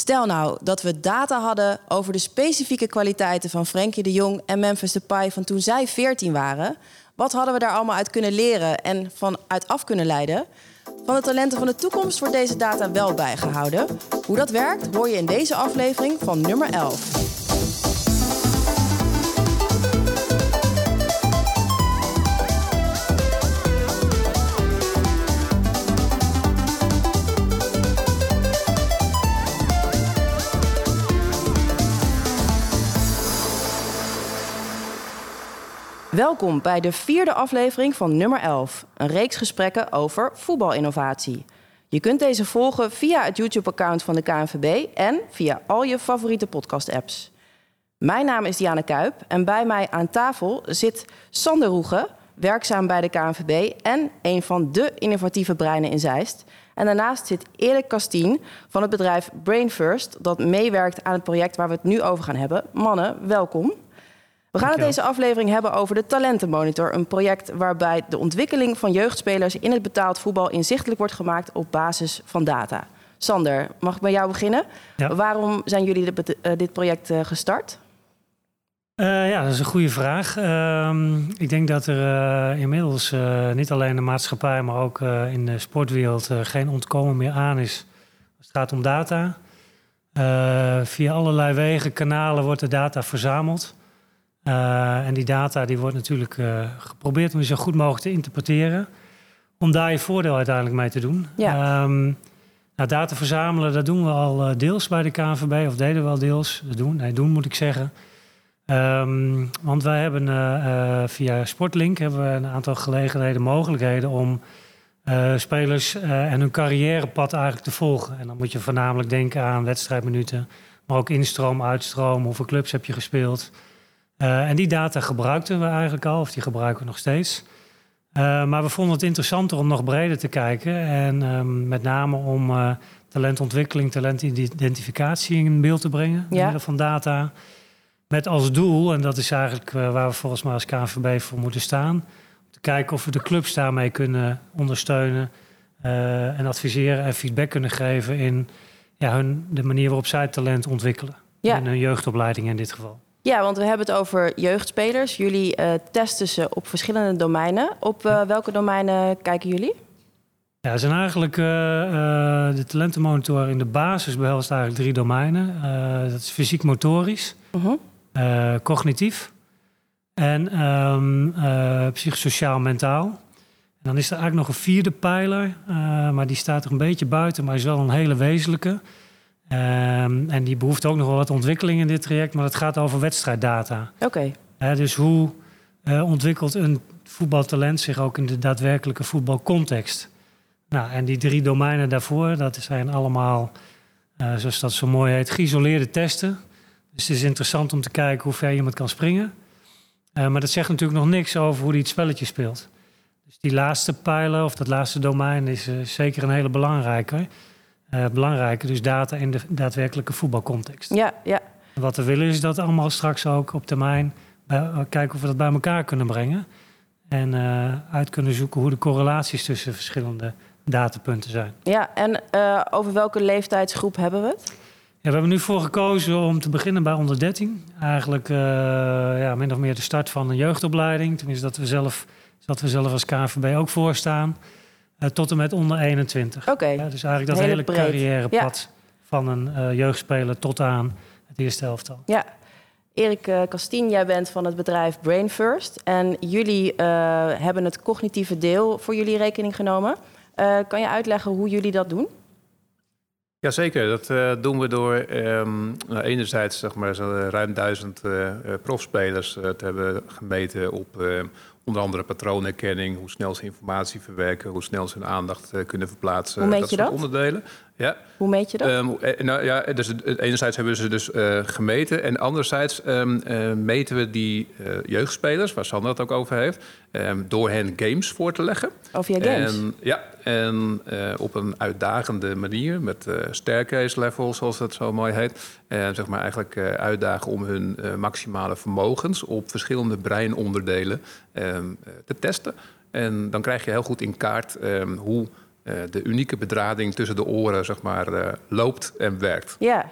Stel nou dat we data hadden over de specifieke kwaliteiten van Frenkie de Jong en Memphis Depay van toen zij 14 waren. Wat hadden we daar allemaal uit kunnen leren en vanuit af kunnen leiden? Van de talenten van de toekomst wordt deze data wel bijgehouden. Hoe dat werkt hoor je in deze aflevering van nummer 11. Welkom bij de vierde aflevering van nummer 11, een reeks gesprekken over voetbalinnovatie. Je kunt deze volgen via het YouTube-account van de KNVB en via al je favoriete podcast-apps. Mijn naam is Diana Kuip en bij mij aan tafel zit Sander Roege, werkzaam bij de KNVB en een van de innovatieve breinen in Zeist. En daarnaast zit Erik Kastien van het bedrijf Brain First, dat meewerkt aan het project waar we het nu over gaan hebben. Mannen, welkom. We gaan het deze aflevering hebben over de Talentenmonitor. Een project waarbij de ontwikkeling van jeugdspelers in het betaald voetbal inzichtelijk wordt gemaakt op basis van data. Sander, mag ik bij jou beginnen? Waarom zijn jullie dit, uh, dit project uh, gestart? Uh, ja, dat is een goede vraag. Ehm, ik denk dat er inmiddels niet alleen de maatschappij, maar ook in de sportwereld geen ontkomen meer aan is. Als het gaat om data. via allerlei wegen, kanalen wordt de data verzameld. Uh, en die data die wordt natuurlijk uh, geprobeerd om die zo goed mogelijk te interpreteren. Om daar je voordeel uiteindelijk mee te doen. Ja. Um, nou, data verzamelen, dat doen we al uh, deels bij de KNVB, of deden we al deels. Dat doen, nee, doen moet ik zeggen. Um, want wij hebben via Sportlink hebben we een aantal gelegenheden, mogelijkheden om spelers en hun carrièrepad eigenlijk te volgen. En dan moet je voornamelijk denken aan wedstrijdminuten, maar ook instroom, uitstroom, hoeveel clubs heb je gespeeld. Uh, en die data gebruikten we eigenlijk al, of die gebruiken we nog steeds. Uh, maar we vonden het interessanter om nog breder te kijken. En um, met name om uh, talentontwikkeling, talentidentificatie in beeld te brengen. Ja. middel van data. Met als doel, en dat is eigenlijk waar we volgens mij als KNVB voor moeten staan. Om te kijken of we de clubs daarmee kunnen ondersteunen. en adviseren en feedback kunnen geven in ja, hun, de manier waarop zij talent ontwikkelen. Ja. In hun jeugdopleiding in dit geval. Ja, want we hebben het over jeugdspelers. Jullie uh, testen ze op verschillende domeinen. Op uh, welke domeinen kijken jullie? Ja, er zijn eigenlijk uh, de talentenmonitor in de basis behelst eigenlijk drie domeinen. dat is fysiek-motorisch, -huh. cognitief en um, psychosociaal-mentaal. En dan is er eigenlijk nog een vierde pijler, maar die staat er een beetje buiten, maar is wel een hele wezenlijke. Um, en die behoeft ook nog wel wat ontwikkeling in dit traject, maar het gaat over wedstrijddata. Oké. Okay. dus hoe uh, ontwikkelt een voetbaltalent zich ook in de daadwerkelijke voetbalcontext? Nou, en die drie domeinen daarvoor, dat zijn allemaal, uh, zoals dat zo mooi heet, geïsoleerde testen. Dus het is interessant om te kijken hoe ver iemand kan springen. Uh, maar dat zegt natuurlijk nog niks over hoe hij het spelletje speelt. Dus die laatste pijler of dat laatste domein is zeker een hele belangrijke uh, belangrijke. Dus data in de daadwerkelijke voetbalcontext. Ja, ja. Wat we willen is dat allemaal straks ook op termijn bij, uh, kijken of we dat bij elkaar kunnen brengen. En uh, uit kunnen zoeken hoe de correlaties tussen verschillende datapunten zijn. Ja, en over welke leeftijdsgroep hebben we het? Ja, we hebben nu voor gekozen om te beginnen bij onder 13. Eigenlijk ja, min of meer de start van een jeugdopleiding. Tenminste, dat we zelf, dat we zelf als KVB ook voorstaan. Tot en met onder 21. Oké. Ja, dus eigenlijk dat hele, hele carrièrepad ja. van een uh, jeugdspeler tot aan het eerste elftal. Ja. Erik Kastien, jij bent van het bedrijf Brain First. En jullie hebben het cognitieve deel voor jullie rekening genomen. kan je uitleggen hoe jullie dat doen? Jazeker, dat uh, doen we door um, nou, enerzijds zeg maar, zo ruim duizend uh, profspelers uh, te hebben gemeten op onder andere patroonherkenning, hoe snel ze informatie verwerken, hoe snel ze hun aandacht kunnen verplaatsen. Hoe meet je dat? onderdelen. Ja. Hoe meet je dat? Um, nou, ja, dus enerzijds hebben we ze dus uh, gemeten. En anderzijds um, uh, meten we die uh, jeugdspelers, waar Sander het ook over heeft, um, door hen games voor te leggen. Of via games? En, ja, en op een uitdagende manier, met staircase level, zoals dat zo mooi heet. Zeg maar eigenlijk uitdagen om hun maximale vermogens op verschillende breinonderdelen te testen. En dan krijg je heel goed in kaart hoe de unieke bedrading tussen de oren zeg maar, loopt en werkt. Ja,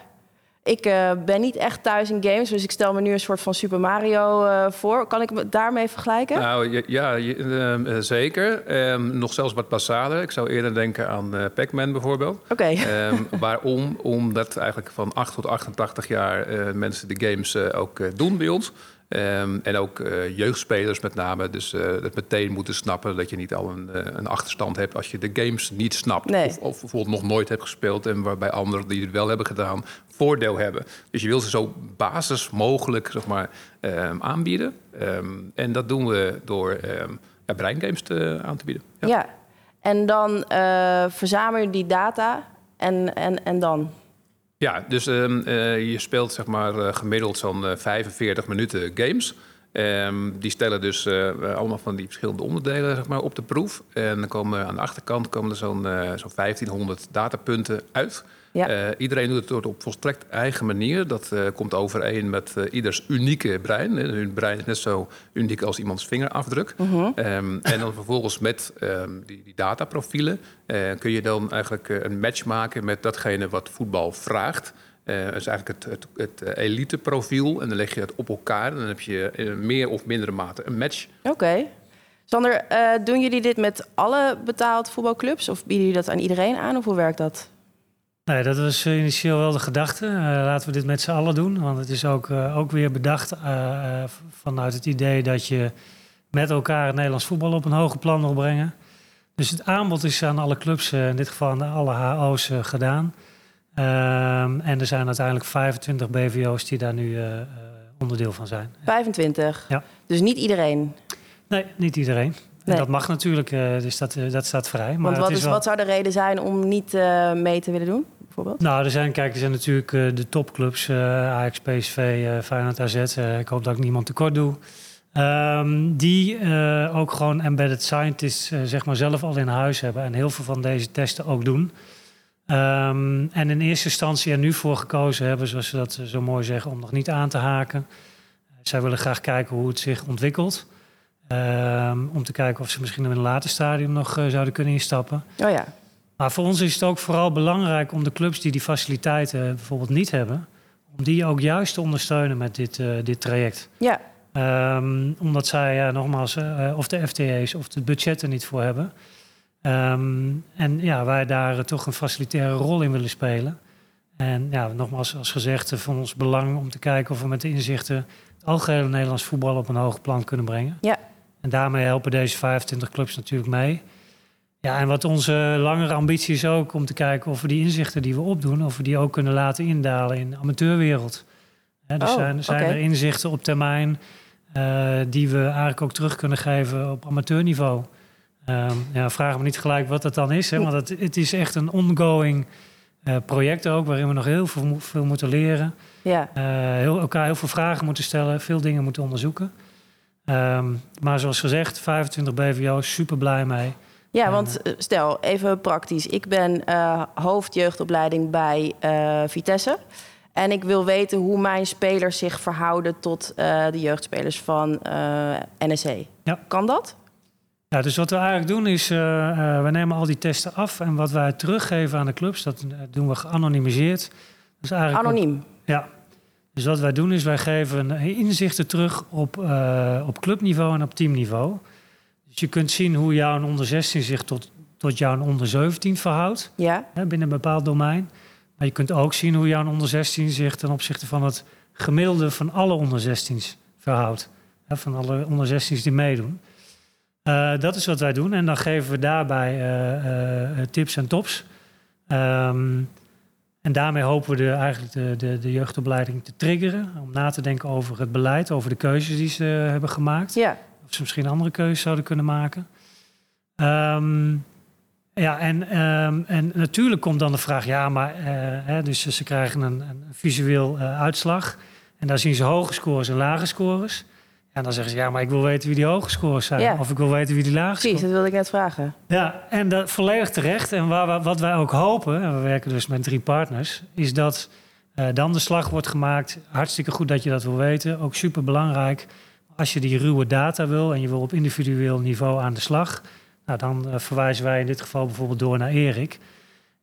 ik uh, ben niet echt thuis in games, dus ik stel me nu een soort van Super Mario uh, voor. Kan ik me daarmee vergelijken? Nou ja, uh, zeker. Um, nog zelfs wat basaler. Ik zou eerder denken aan Pac-Man bijvoorbeeld. Oké. Okay. Um, waarom? Omdat eigenlijk van 8 tot 88 jaar mensen de games ook doen bij ons. Um, en ook uh, jeugdspelers met name. Dus uh, het meteen moeten snappen dat je niet al een, uh, een achterstand hebt als je de games niet snapt. Nee. Of, of, bijvoorbeeld nog nooit hebt gespeeld en waarbij anderen die het wel hebben gedaan voordeel hebben. Dus je wil ze zo basis mogelijk zeg maar, um, aanbieden. Um, en dat doen we door ja, breingames te, aan te bieden. Ja, ja. en dan verzamel je die data en, en, en dan? Ja, dus um, uh, je speelt zeg maar uh, gemiddeld zo'n uh, 45 minuten games. Um, die stellen dus allemaal van die verschillende onderdelen zeg maar, op de proef. En dan komen aan de achterkant komen er zo'n zo'n 1500 datapunten uit. Ja. iedereen doet het op volstrekt eigen manier. Dat komt overeen met ieders unieke brein. Hun brein is net zo uniek als iemands vingerafdruk. -huh. um, en dan vervolgens met die, die dataprofielen kun je dan eigenlijk een match maken met datgene wat voetbal vraagt. Uh, dat is eigenlijk het, het, het eliteprofiel. En dan leg je het op elkaar. En dan heb je in meer of mindere mate een match. Oké. Okay. Sander, doen jullie dit met alle betaald voetbalclubs? Of bieden jullie dat aan iedereen aan? Of hoe werkt dat? Nee, dat was initieel wel de gedachte. laten we dit met z'n allen doen. Want het is ook, ook weer bedacht vanuit het idee dat je met elkaar het Nederlands voetbal op een hoger plan wil brengen. Dus het aanbod is aan alle clubs, in dit geval aan alle HO's, gedaan. Um, en er zijn uiteindelijk 25 BVO's die daar nu onderdeel van zijn. 25? Ja. Dus niet iedereen? Nee, niet iedereen. Nee. dat mag natuurlijk, dus dat, dat staat vrij. Maar Want wat, is wel... wat zou de reden zijn om niet mee te willen doen? Bijvoorbeeld? Nou, er zijn, kijk, er zijn natuurlijk de topclubs, Ajax, PSV, Feyenoord, AZ. ik hoop dat ik niemand tekort doe. Um, die uh, ook gewoon embedded scientists uh, zeg maar zelf al in huis hebben en heel veel van deze testen ook doen. Um, en in eerste instantie er nu voor gekozen hebben, zoals ze dat zo mooi zeggen, om nog niet aan te haken. zij willen graag kijken hoe het zich ontwikkelt. Um, om te kijken of ze misschien in een later stadium nog uh, zouden kunnen instappen. Oh ja. Maar voor ons is het ook vooral belangrijk om de clubs die die faciliteiten bijvoorbeeld niet hebben, om die ook juist te ondersteunen met dit, dit traject. Ja. Um, omdat zij ja, nogmaals, uh, of de FTE's of het budget er niet voor hebben. Um, en ja, wij daar uh, toch een facilitaire rol in willen spelen. En ja, nogmaals, als gezegd, uh, van ons belang om te kijken of we met de inzichten het algehele Nederlands voetbal op een hoger plan kunnen brengen. Ja. En daarmee helpen deze 25 clubs natuurlijk mee. Ja, en wat onze langere ambitie is ook om te kijken of we die inzichten die we opdoen, of we die ook kunnen laten indalen in de amateurwereld. He, dus oh, zijn, zijn okay. er inzichten op termijn uh, die we eigenlijk ook terug kunnen geven op amateurniveau. Um, ja, vraag me niet gelijk wat dat dan is, hè, want het, het is echt een ongoing uh, project ook, waarin we nog heel veel, veel moeten leren. Ja. Uh, heel, elkaar heel veel vragen moeten stellen, veel dingen moeten onderzoeken. Um, maar zoals gezegd, 25 BVO's, super blij mee. Ja, want stel, even praktisch. Ik ben hoofdjeugdopleiding bij Vitesse. En ik wil weten hoe mijn spelers zich verhouden tot uh, de jeugdspelers van NEC. Ja. Kan dat? Ja, dus wat we eigenlijk doen is, we nemen al die testen af. En wat wij teruggeven aan de clubs, dat doen we geanonimiseerd. Dus eigenlijk Anoniem? Op, ja. Dus wat wij doen is, wij geven inzichten terug op, op clubniveau en op teamniveau. Dus je kunt zien hoe jouw onder 16 zich tot, tot jouw onder 17 verhoudt. Ja. Hè, binnen een bepaald domein. Maar je kunt ook zien hoe jouw onder 16 zich ten opzichte van het gemiddelde van alle onder 16's verhoudt. Hè, van alle onder 16's die meedoen. Uh, dat is wat wij doen. En dan geven we daarbij uh, uh, tips en tops. Um, en daarmee hopen we de, eigenlijk de, de, de, jeugdopleiding te triggeren. Om na te denken over het beleid, over de keuzes die ze hebben gemaakt. Ja. Ze misschien andere keuzes zouden kunnen maken. Um, ja, en, um, en natuurlijk komt dan de vraag, ja, maar uh, hè, dus ze krijgen een, een visueel uh, uitslag. En daar zien ze hoge scores en lage scores. En dan zeggen ze, ja, maar ik wil weten wie die hoge scores zijn. Ja. Of ik wil weten wie die lage Precies, dat wilde ik net vragen. Ja, en dat volledig terecht. En waar, wat wij ook hopen, en we werken dus met drie partners, is dat uh, dan de slag wordt gemaakt. Hartstikke goed dat je dat wil weten. Ook super belangrijk. Als je die ruwe data wil en je wil op individueel niveau aan de slag Nou, dan verwijzen wij in dit geval bijvoorbeeld door naar Erik.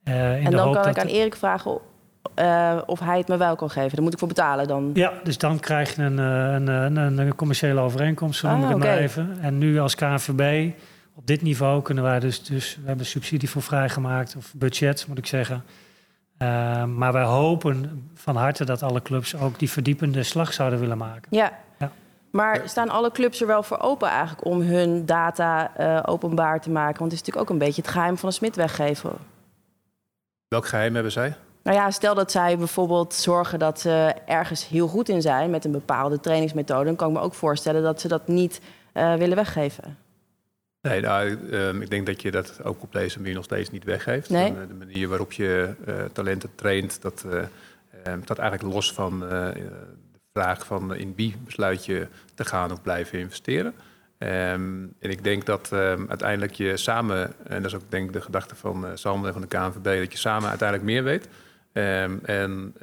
en dan kan ik aan Erik vragen of hij het me wel kan geven. Dan moet ik voor betalen dan? Ja, dus dan krijg je een, een, een, een commerciële overeenkomst, zo noem ik ah, het maar even. En nu als KNVB, op dit niveau kunnen wij dus... dus we hebben subsidie voor vrijgemaakt, of budget moet ik zeggen... Uh, maar wij hopen van harte dat alle clubs ook die verdiepende slag zouden willen maken. Ja. ja. Maar staan alle clubs er wel voor open eigenlijk om hun data uh, openbaar te maken? Want het is natuurlijk ook een beetje het geheim van de smid weggeven. Welk geheim hebben zij? Nou ja, stel dat zij bijvoorbeeld zorgen dat ze ergens heel goed in zijn met een bepaalde trainingsmethode, dan kan ik me ook voorstellen dat ze dat niet uh, willen weggeven. Nee, nou, ehm, ik denk dat je dat ook op deze manier nog steeds niet weggeeft. Nee. En, de manier waarop je uh, talenten traint, dat uh, staat eigenlijk los van vraag van in wie besluit je te gaan of blijven investeren. Um, en ik denk dat um, uiteindelijk je samen, en dat is ook denk ik de gedachte van uh, en van de KNVB, dat je samen uiteindelijk meer weet. Um, en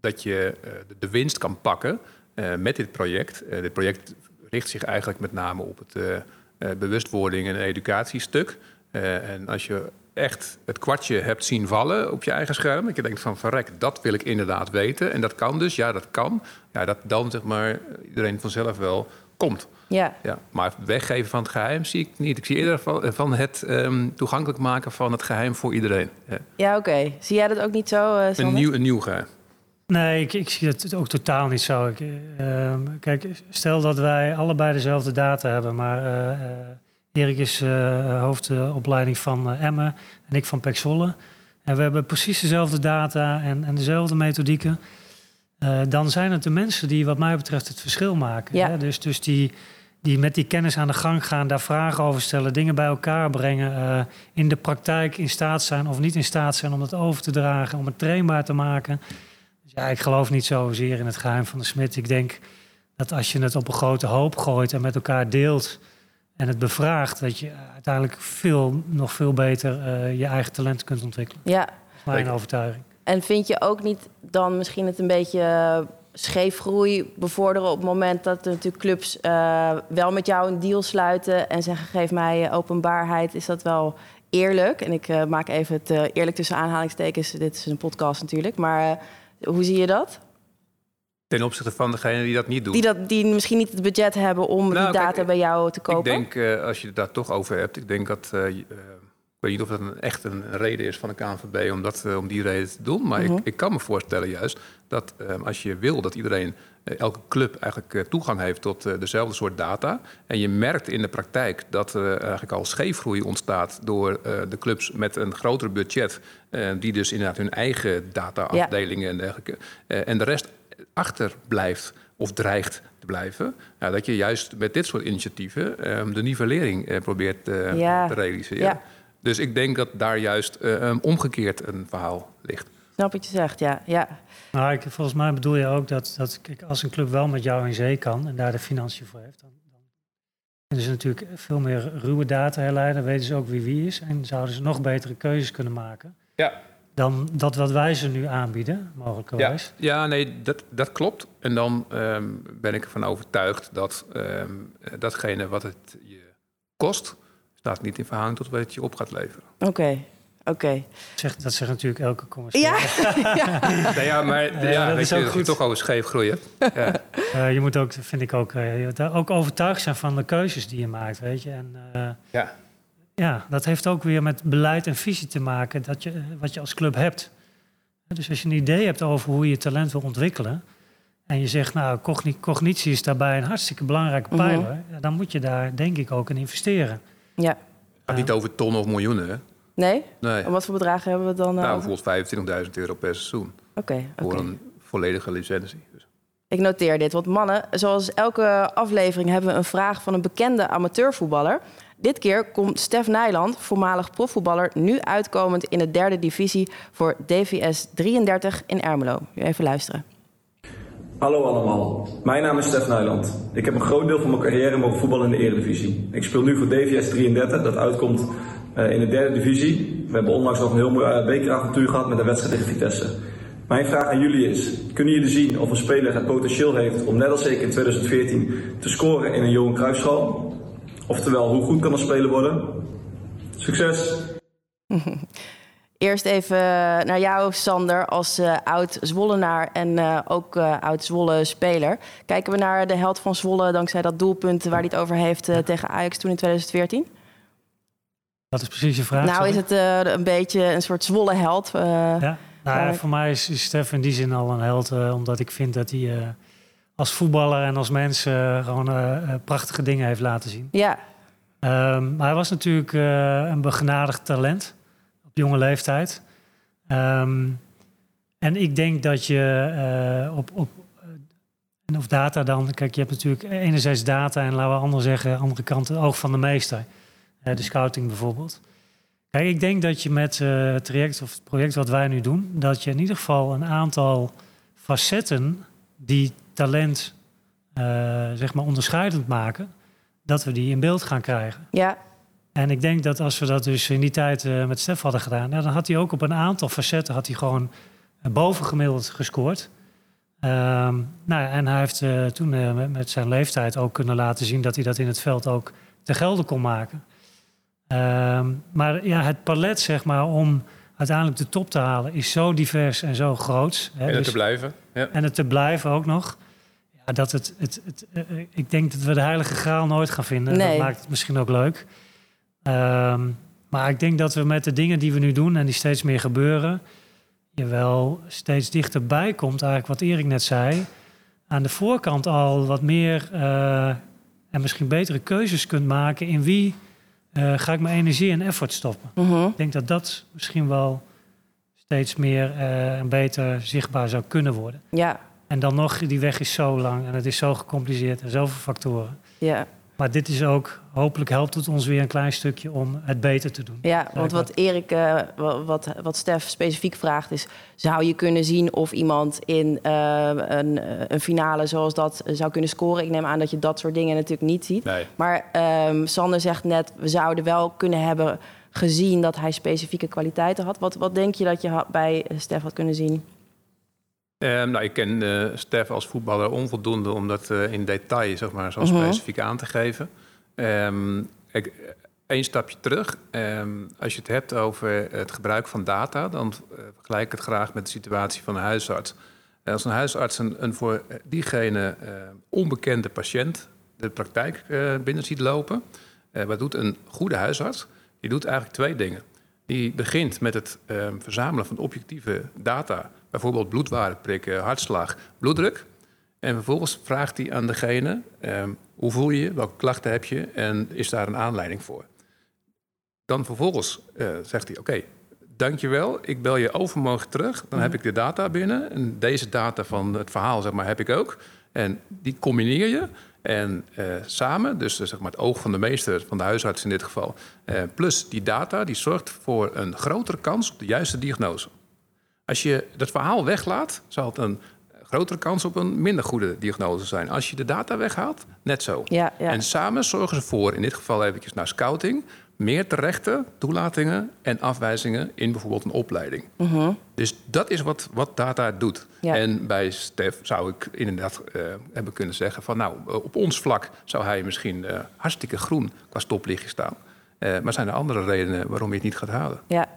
dat je uh, de, winst kan pakken met dit project. dit project richt zich eigenlijk met name op het bewustwording en educatiestuk. En als je echt het kwartje hebt zien vallen op je eigen scherm. Dat je denkt van verrek, dat wil ik inderdaad weten. En dat kan dus, ja, dat kan. Ja, dat dan zeg maar iedereen vanzelf wel komt. Ja. ja. Maar weggeven van het geheim zie ik niet. Ik zie eerder van, van het um, toegankelijk maken van het geheim voor iedereen. Ja, ja oké. Zie jij dat ook niet zo, uh, een, nieuw, een nieuw geheim. Nee, ik, ik zie het ook totaal niet zo. Ik, uh, kijk, stel dat wij allebei dezelfde data hebben, maar uh, Erik is hoofdopleiding van Emmen en ik van Pexolle. En we hebben precies dezelfde data en, en dezelfde methodieken. dan zijn het de mensen die wat mij betreft het verschil maken. Ja. Hè? Dus, dus die, die met die kennis aan de gang gaan, daar vragen over stellen, dingen bij elkaar brengen, uh, in de praktijk in staat zijn of niet in staat zijn om het over te dragen, om het trainbaar te maken. Dus ja, ik geloof niet zozeer in het geheim van de smid. Ik denk dat als je het op een grote hoop gooit en met elkaar deelt en het bevraagt, dat je uiteindelijk veel, nog veel beter uh, je eigen talent kunt ontwikkelen. Ja. Mijn overtuiging. En vind je ook niet dan misschien het een beetje scheefgroei bevorderen op het moment dat natuurlijk clubs uh, wel met jou een deal sluiten en zeggen geef mij openbaarheid, is dat wel eerlijk. En ik uh, maak even het uh, eerlijk tussen aanhalingstekens. Dit is een podcast natuurlijk, maar hoe zie je dat? Ten opzichte van degene die dat niet doen. Die, dat, die misschien niet het budget hebben om nou, die data bij jou te kopen? Ik denk, als je het daar toch over hebt, ik denk dat weet niet of dat een, echt een reden is van de KNVB om, dat, eh, om die reden te doen. Maar ik, mhm. ik, kan me voorstellen juist dat als je wil dat iedereen, uh, elke club eigenlijk uh, toegang heeft tot dezelfde soort data. En je merkt in de praktijk dat er eigenlijk al scheefgroei ontstaat door de clubs met een groter budget. die dus inderdaad hun eigen data-afdelingen en dergelijke. en de rest achterblijft of dreigt te blijven. Nou, dat je juist met dit soort initiatieven ehm, de nivellering probeert te realiseren. Ja. Dus ik denk dat daar juist uh, omgekeerd een verhaal ligt. Snap wat je zegt, ja. ja. Nou, ik, volgens mij bedoel je ook dat, dat kijk, als een club wel met jou in zee kan en daar de financiën voor heeft, dan, dan kunnen ze natuurlijk veel meer ruwe data herleiden, weten ze ook wie wie is en zouden ze nog betere keuzes kunnen maken. Ja. Dan dat wat wij ze nu aanbieden, mogelijkerwijs. Ja, ja nee, dat, dat klopt. En dan um, ben ik ervan overtuigd dat um, datgene wat het je kost, staat niet in verhouding tot wat je op gaat leveren. Oké. Oké. Zeg, dat zegt natuurlijk elke commerciële. Ja, ja. nee, ja maar ja, dat is ook goed. toch over scheef groeien. Ja. Uh, je moet ook, vind ik ook, uh, ook overtuigd zijn van de keuzes die je maakt, weet je. En, uh, ja. Ja, dat heeft ook weer met beleid en visie te maken, dat je, wat je als club hebt. Dus als je een idee hebt over hoe je je talent wil ontwikkelen... en je zegt, nou, cognitie is daarbij een hartstikke belangrijke mhm. pijler... dan moet je daar, denk ik, ook in investeren. Ja. Het gaat niet over tonnen of miljoenen, hè? Nee? nee. En wat voor bedragen hebben we dan? Nou, bijvoorbeeld 25.000 euro per seizoen. Oké. voor een volledige licentie. Dus. Ik noteer dit, want mannen, zoals elke aflevering hebben we een vraag van een bekende amateurvoetballer. Dit keer komt Stef Nijland, voormalig profvoetballer, nu uitkomend in de derde divisie voor DVS 33 in Ermelo. Even luisteren. Hallo allemaal, mijn naam is Stef Nijland. Ik heb een groot deel van mijn carrière mogen voetballen in de Eredivisie. Ik speel nu voor DVS 33, dat uitkomt uh, in de derde divisie. We hebben onlangs nog een heel mooi bekeravontuur gehad met een wedstrijd tegen Vitesse. Mijn vraag aan jullie is, kunnen jullie zien of een speler het potentieel heeft om net als ik in 2014 te scoren in een Johan Cruijffschaal? Oftewel, hoe goed kan een speler worden? Succes! Eerst even naar jou, Sander, als uh, oud-Zwollenaar en uh, ook uh, oud-Zwolle-speler. Kijken we naar de held van Zwolle dankzij dat doelpunt waar hij het over heeft tegen Ajax toen in 2014? Wat is precies je vraag? Nou, is het een beetje een soort Zwolle-held? ja, nou, ja, voor mij is, is Stef in die zin al een held, omdat ik vind dat hij als voetballer en als mens gewoon prachtige dingen heeft laten zien. Ja. Um, maar hij was natuurlijk een begenadigd talent jonge leeftijd. Ehm, en ik denk dat je op, op en of data dan, kijk, je hebt natuurlijk enerzijds data en laten we anders zeggen, andere kant het oog van de meester. De scouting bijvoorbeeld. Kijk, ik denk dat je met het traject of het project wat wij nu doen, dat je in ieder geval een aantal facetten die talent zeg maar onderscheidend maken, dat we die in beeld gaan krijgen. Ja, en ik denk dat als we dat dus in die tijd uh, met Stef hadden gedaan, dan had hij ook op een aantal facetten had hij gewoon uh, bovengemiddeld gescoord. Um, nou, en hij heeft uh, toen met, met, zijn leeftijd ook kunnen laten zien dat hij dat in het veld ook te gelden kon maken. Um, maar ja, het palet zeg maar om uiteindelijk de top te halen is zo divers en zo groot. Hè, en het dus, te blijven. Ja. En het te blijven ook nog. Ja, dat het, het, het, ik denk dat we de heilige graal nooit gaan vinden. Nee. Dat maakt het misschien ook leuk. Um, maar ik denk dat we met de dingen die we nu doen en die steeds meer gebeuren, je wel steeds dichterbij komt, eigenlijk wat Erik net zei. Aan de voorkant al wat meer uh, en misschien betere keuzes kunt maken in wie uh, ga ik mijn energie en effort stoppen. -hmm. Ik denk dat dat misschien wel steeds meer uh, en beter zichtbaar zou kunnen worden. Ja. En dan nog, die weg is zo lang en het is zo gecompliceerd en zoveel factoren. Ja. Maar dit is ook, hopelijk helpt het ons weer een klein stukje om het beter te doen. Ja, want wat Erik, uh, wat, wat Stef specifiek vraagt is... zou je kunnen zien of iemand in uh, een, een, finale zoals dat zou kunnen scoren? Ik neem aan dat je dat soort dingen natuurlijk niet ziet. Nee. Maar um, Sander zegt net, we zouden wel kunnen hebben gezien... dat hij specifieke kwaliteiten had. Wat, wat denk je dat je bij Stef had kunnen zien? Um, nou, ik ken uh, Stef als voetballer onvoldoende om dat uh, in detail zeg maar, zo uh -huh. specifiek aan te geven. Um, Eén stapje terug. Um, als je het hebt over het gebruik van data, dan vergelijk ik het graag met de situatie van een huisarts. Als een huisarts een, een voor diegene onbekende patiënt de praktijk binnen ziet lopen, wat doet een goede huisarts? Die doet eigenlijk twee dingen. Die begint met het verzamelen van objectieve data bijvoorbeeld bloedwaarde prikken, hartslag, bloeddruk. En vervolgens vraagt hij aan degene, eh, hoe voel je je, welke klachten heb je en is daar een aanleiding voor. Dan vervolgens uh, zegt hij, oké, okay, dankjewel, ik bel je overmorgen terug. Dan heb ik de data binnen en deze data van het verhaal zeg maar, heb ik ook. En die combineer je en uh, samen, dus zeg maar het oog van de meester, van de huisarts in dit geval... Plus die data, die zorgt voor een grotere kans op de juiste diagnose. Als je dat verhaal weglaat, zal het een grotere kans op een minder goede diagnose zijn. Als je de data weghaalt, net zo. Ja, ja. En samen zorgen ze voor, in dit geval eventjes naar scouting... meer terechte toelatingen en afwijzingen in bijvoorbeeld een opleiding. Uh -huh. Dus dat is wat, wat data doet. Ja. En bij Stef zou ik inderdaad uh, hebben kunnen zeggen... van nou, op ons vlak zou hij misschien uh, hartstikke groen qua stoplichtje staan. Maar zijn er andere redenen waarom je het niet gaat halen? Ja,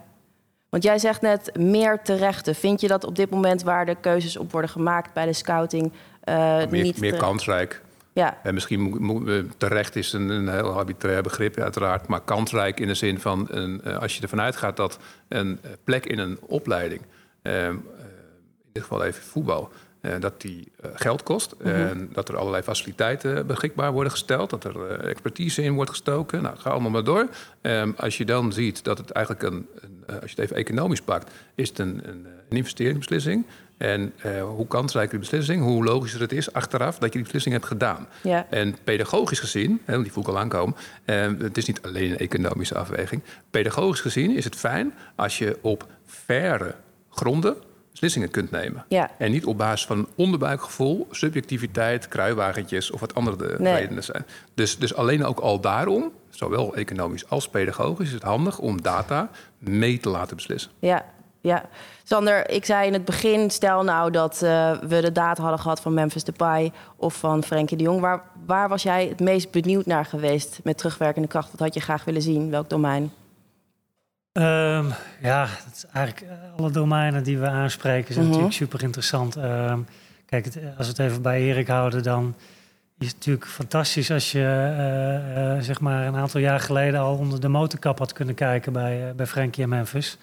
want jij zegt net meer terechte. Vind je dat op dit moment waar de keuzes op worden gemaakt bij de scouting uh, meer, niet meer kansrijk? Ja. En misschien moet, moet, terecht is een, een heel arbitrair begrip, uiteraard. Maar kansrijk in de zin van een, uh, als je ervan uitgaat dat een plek in een opleiding, uh, in dit geval even voetbal, dat die uh, geld kost. Mhm. En dat er allerlei faciliteiten beschikbaar worden gesteld. Dat er uh, expertise in wordt gestoken. Nou, ga allemaal maar door. Um, als je dan ziet dat het eigenlijk een, een als je het even economisch pakt, is het een, een, een investeringsbeslissing. En hoe kansrijker die beslissing, hoe logischer het is achteraf dat je die beslissing hebt gedaan. Ja. En pedagogisch gezien, hè, die voel ik al aankomen, het is niet alleen een economische afweging. Pedagogisch gezien is het fijn als je op verre gronden beslissingen kunt nemen. Ja. En niet op basis van onderbuikgevoel, subjectiviteit, kruiwagentjes of wat andere Nee. redenen zijn. Dus, dus alleen ook al daarom, zowel economisch als pedagogisch, is het handig om data mee te laten beslissen. Ja, ja. Sander, ik zei in het begin, stel nou dat uh, we de data hadden gehad van Memphis Depay of van Frenkie de Jong. Waar, waar was jij het meest benieuwd naar geweest met terugwerkende kracht? Wat had je graag willen zien? Welk domein? Um, ja, is eigenlijk alle domeinen die we aanspreken zijn -hmm. natuurlijk super interessant. Um, kijk, het, als we het even bij Erik houden, dan is het natuurlijk fantastisch als je uh, uh, zeg maar een aantal jaar geleden al onder de motorkap had kunnen kijken bij, bij Frankie en Memphis.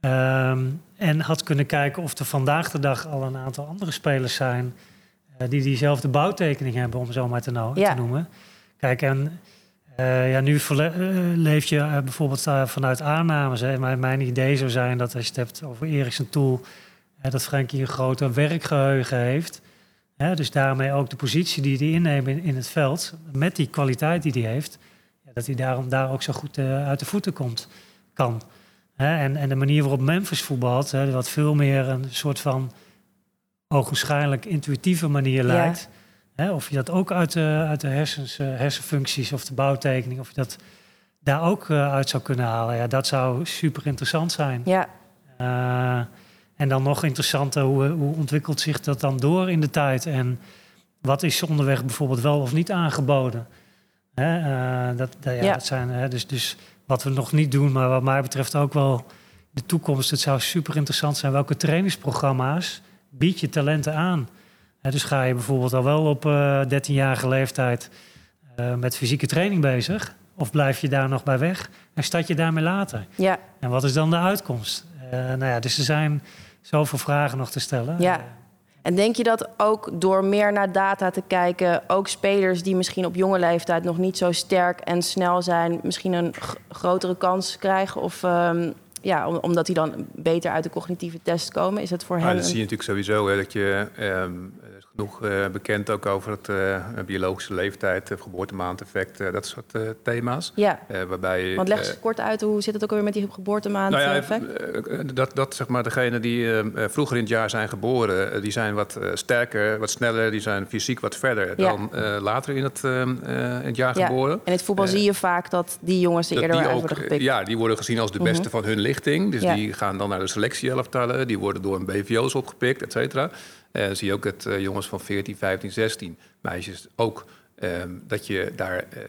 Um, en had kunnen kijken of er vandaag de dag al een aantal andere spelers zijn die diezelfde bouwtekening hebben, om zo maar te, no ja. te noemen. Kijk, en ja, nu leef je bijvoorbeeld vanuit aannames. Hè. Mijn, mijn idee zou zijn dat als je het hebt over Eriksen Tool, dat Frankie een groter werkgeheugen heeft. Hè, dus daarmee ook de positie die hij inneemt in, in, het veld, met die kwaliteit die hij heeft, ja, dat hij daarom daar ook zo goed uit de voeten komt, kan. Hè, en, en de manier waarop Memphis voetbalt, hè, wat veel meer een soort van ogenschijnlijk intuïtieve manier lijkt. Hè, of je dat ook uit de, uit de hersens, uh, hersenfuncties of de bouwtekening, of je dat daar ook uh, uit zou kunnen halen, ja, dat zou super interessant zijn. Ja. En dan nog interessanter, hoe, hoe ontwikkelt zich dat dan door in de tijd? En wat is onderweg bijvoorbeeld wel of niet aangeboden? Hè, uh, dat, dat, ja, Ja. dat zijn, hè, dus, dus wat we nog niet doen, maar wat mij betreft ook wel de toekomst. Het zou super interessant zijn. Welke trainingsprogramma's bied je talenten aan? Dus ga je bijvoorbeeld al wel op uh, 13-jarige leeftijd uh, met fysieke training bezig? Of blijf je daar nog bij weg en start je daarmee later? Ja. En wat is dan de uitkomst? Uh, nou ja, dus er zijn zoveel vragen nog te stellen. Ja. En denk je dat ook door meer naar data te kijken, ook spelers die misschien op jonge leeftijd nog niet zo sterk en snel zijn, misschien een grotere kans krijgen? Of um, ja, omdat die dan beter uit de cognitieve test komen? Is het voor ja, hen? Dat zie je natuurlijk sowieso, hè, dat je um, genoeg uh, bekend ook over het uh, biologische leeftijd, uh, geboortemaandeffect, dat soort thema's. Ja, waarbij, want leg eens kort uit, hoe zit het ook alweer met die geboortemaandeffect? Nou ja, dat, dat zeg maar degenen die vroeger in het jaar zijn geboren, die zijn wat sterker, wat sneller, die zijn fysiek wat verder ja. dan later in het, in het jaar ja. geboren. En in het voetbal zie je vaak dat die jongens er eerder uit ook, worden gepikt. Ja, die worden gezien als de beste Mhm. van hun lichting. Dus die gaan dan naar de selectieelftallen. Die worden door een BVO's opgepikt, et cetera. Zie je ook dat eh, van 14, 15, 16, meisjes ook, ehm, dat je daar ehm,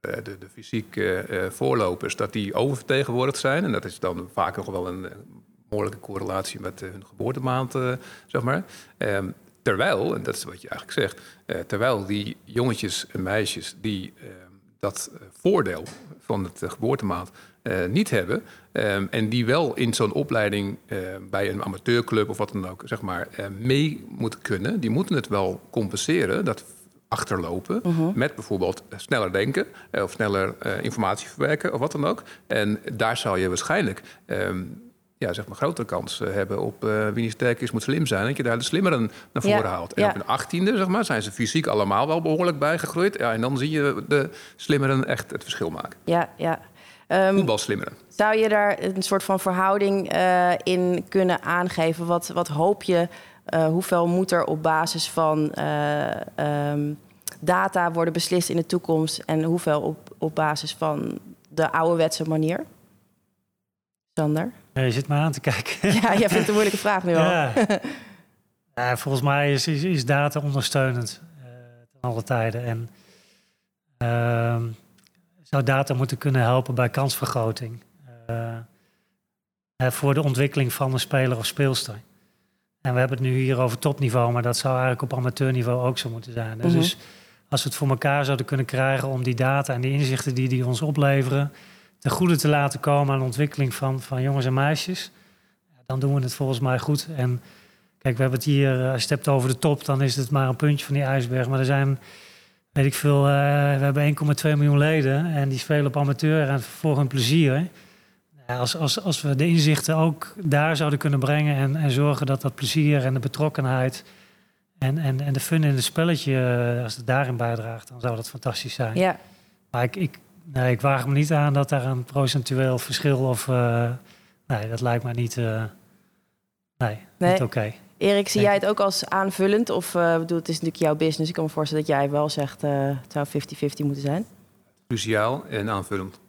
maar, de, de fysiek eh, eh, voorlopers, dat die oververtegenwoordigd zijn. En dat is dan vaak nog wel een eh, behoorlijke correlatie met eh, hun geboortemaand, eh, zeg maar. Ehm, terwijl, en dat is wat je eigenlijk zegt, eh, terwijl die jongetjes en meisjes die dat eh, voordeel van het eh, geboortemaand eh, niet hebben. ehm, en die wel in zo'n opleiding eh, bij een amateurclub of wat dan ook, zeg maar, eh, mee moeten kunnen. Die moeten het wel compenseren, dat achterlopen. Mhm. Met bijvoorbeeld sneller denken of sneller informatie verwerken of wat dan ook. En daar zou je waarschijnlijk. ehm, ja, zeg maar, grotere kans hebben op eh, wie niet sterk is, moet slim zijn. Dat je daar de slimmeren naar Ja, voren haalt. En ja. op een achttiende, zeg maar, zijn ze fysiek allemaal wel behoorlijk bijgegroeid. Ja, en dan zie je de slimmeren echt het verschil maken. Ja, ja. Ehm, Voetbalslimmeren. Zou je daar een soort van verhouding eh, in kunnen aangeven? Wat, wat hoop je? eh, hoeveel moet er op basis van eh, ehm, data worden beslist in de toekomst? En hoeveel op, op basis van de ouderwetse manier? Sander? Ja, je zit me aan te kijken. Ja, jij vindt het een moeilijke vraag nu al. Ja. Ja, volgens mij is, is, is data ondersteunend eh ten alle tijden. En ehm, zou data moeten kunnen helpen bij kansvergroting. eh, eh, voor de ontwikkeling van een speler of speelster. En we hebben het nu hier over topniveau, maar dat zou eigenlijk op amateurniveau ook zo moeten zijn. Dus, Mhm. als we het voor elkaar zouden kunnen krijgen om die data en die inzichten die die ons opleveren, ten goede te laten komen aan de ontwikkeling van, van jongens en meisjes, dan doen we het volgens mij goed. En kijk, we hebben het hier, eh, als je het hebt over de top, dan is het maar een puntje van die ijsberg. Maar er zijn, weet ik veel, eh, we hebben 1,2 miljoen leden en die spelen op amateur en voor hun plezier. Ja, als, als, als we de inzichten ook daar zouden kunnen brengen en, en zorgen dat dat plezier en de betrokkenheid en, en, en de fun in het spelletje, eh, als het daarin bijdraagt, dan zou dat fantastisch zijn. Ja, Maar ik, ik, nee, ik waag me niet aan dat daar een procentueel verschil of... eh, nee, dat lijkt mij niet... nee, Nee. niet oké. Erik, zie jij het ook als aanvullend? Of eh, bedoel, het is natuurlijk jouw business. Ik kan me voorstellen dat jij wel zegt, eh, het zou 50-50 moeten zijn. Cruciaal en aanvullend.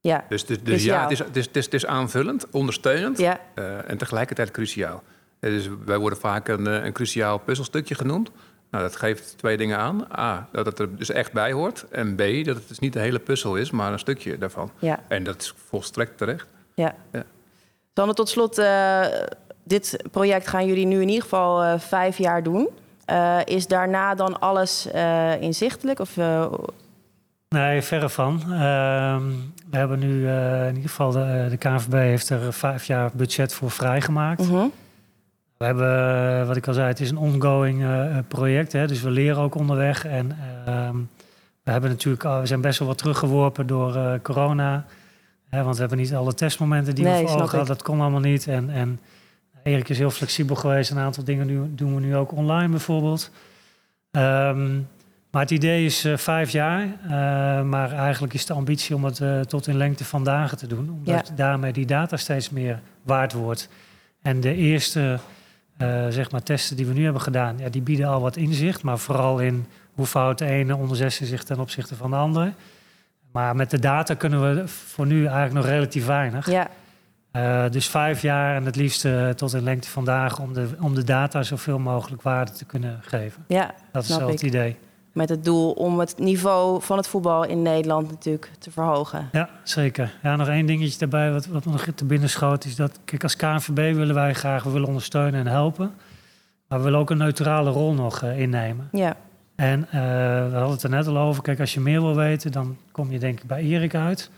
Ja, Dus, dus, dus ja, het is, het, is, het, is, het is aanvullend, ondersteunend ja, eh, en tegelijkertijd cruciaal. Dus wij worden vaak een, een cruciaal puzzelstukje genoemd. Nou, dat geeft twee dingen aan. A, dat het er dus echt bij hoort. En B, dat het dus niet de hele puzzel is, maar een stukje daarvan. ja, En dat is volstrekt terecht. ja. Ja. Sander, tot slot, dit project gaan jullie nu in ieder geval eh, vijf jaar doen. Eh, is daarna dan alles eh, inzichtelijk? Of, Nee, verre van. Ehm, we hebben nu in ieder geval, de, de KNVB heeft er vijf jaar budget voor vrijgemaakt. mhm. We hebben, wat ik al zei, het is een ongoing project. Hè, dus we leren ook onderweg. En ehm, we hebben natuurlijk, we zijn best wel wat teruggeworpen door corona. Hè, want we hebben niet alle testmomenten die Nee, we voor ogen hadden. Dat kon allemaal niet. En, en Erik is heel flexibel geweest. Een aantal dingen nu, doen we nu ook online bijvoorbeeld. Ehm, maar het idee is eh, vijf jaar. eh, maar eigenlijk is de ambitie om het eh, tot in lengte van dagen te doen. Omdat daarmee die data steeds meer waard wordt. En de eerste zeg maar testen die we nu hebben gedaan, ja, die bieden al wat inzicht. Maar vooral in hoe fout de ene onder 16 zich ten opzichte van de andere. Maar met de data kunnen we voor nu eigenlijk nog relatief weinig. ja, Eh, dus vijf jaar en het liefst eh, tot in lengte van dagen om de, om de data zoveel mogelijk waarde te kunnen geven. ja, Dat is wel het idee. met het doel om het niveau van het voetbal in Nederland natuurlijk te verhogen. Ja, zeker. Ja, nog één dingetje daarbij wat, wat me nog te binnen schoot... is dat, kijk, als KNVB willen wij graag we willen ondersteunen en helpen. Maar we willen ook een neutrale rol nog eh, innemen. Ja, En we hadden het er net al over. Kijk, als je meer wil weten, dan kom je denk ik bij Erik uit.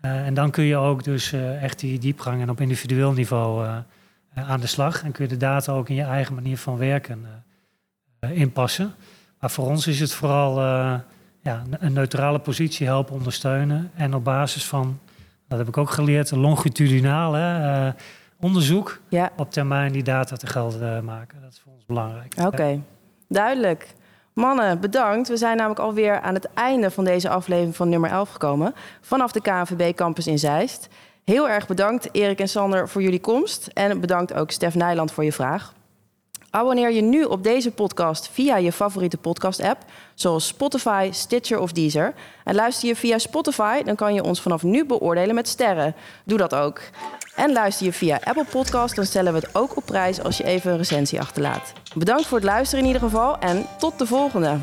Eh, en dan kun je ook dus eh, echt die diepgang en op individueel niveau eh, aan de slag. En kun je de data ook in je eigen manier van werken inpassen. Maar voor ons is het vooral ja, een- neutrale positie helpen ondersteunen. En op basis van, dat heb ik ook geleerd, longitudinaal hè, eh, onderzoek ja. op termijn die data te gelden maken. Dat is voor ons belangrijk. Oké, duidelijk. Mannen, bedankt. We zijn namelijk alweer aan het einde van deze aflevering van nummer 11 gekomen. Vanaf de KNVB Campus in Zeist. Heel erg bedankt Erik en Sander voor jullie komst. En bedankt ook Stef Nijland voor je vraag. Abonneer je nu op deze podcast via je favoriete podcast-app, zoals Spotify, Stitcher of Deezer. En luister je via Spotify, dan kan je ons vanaf nu beoordelen met sterren. Doe dat ook. En luister je via Apple Podcast, dan stellen we het ook op prijs als je even een recensie achterlaat. Bedankt voor het luisteren in ieder geval en tot de volgende.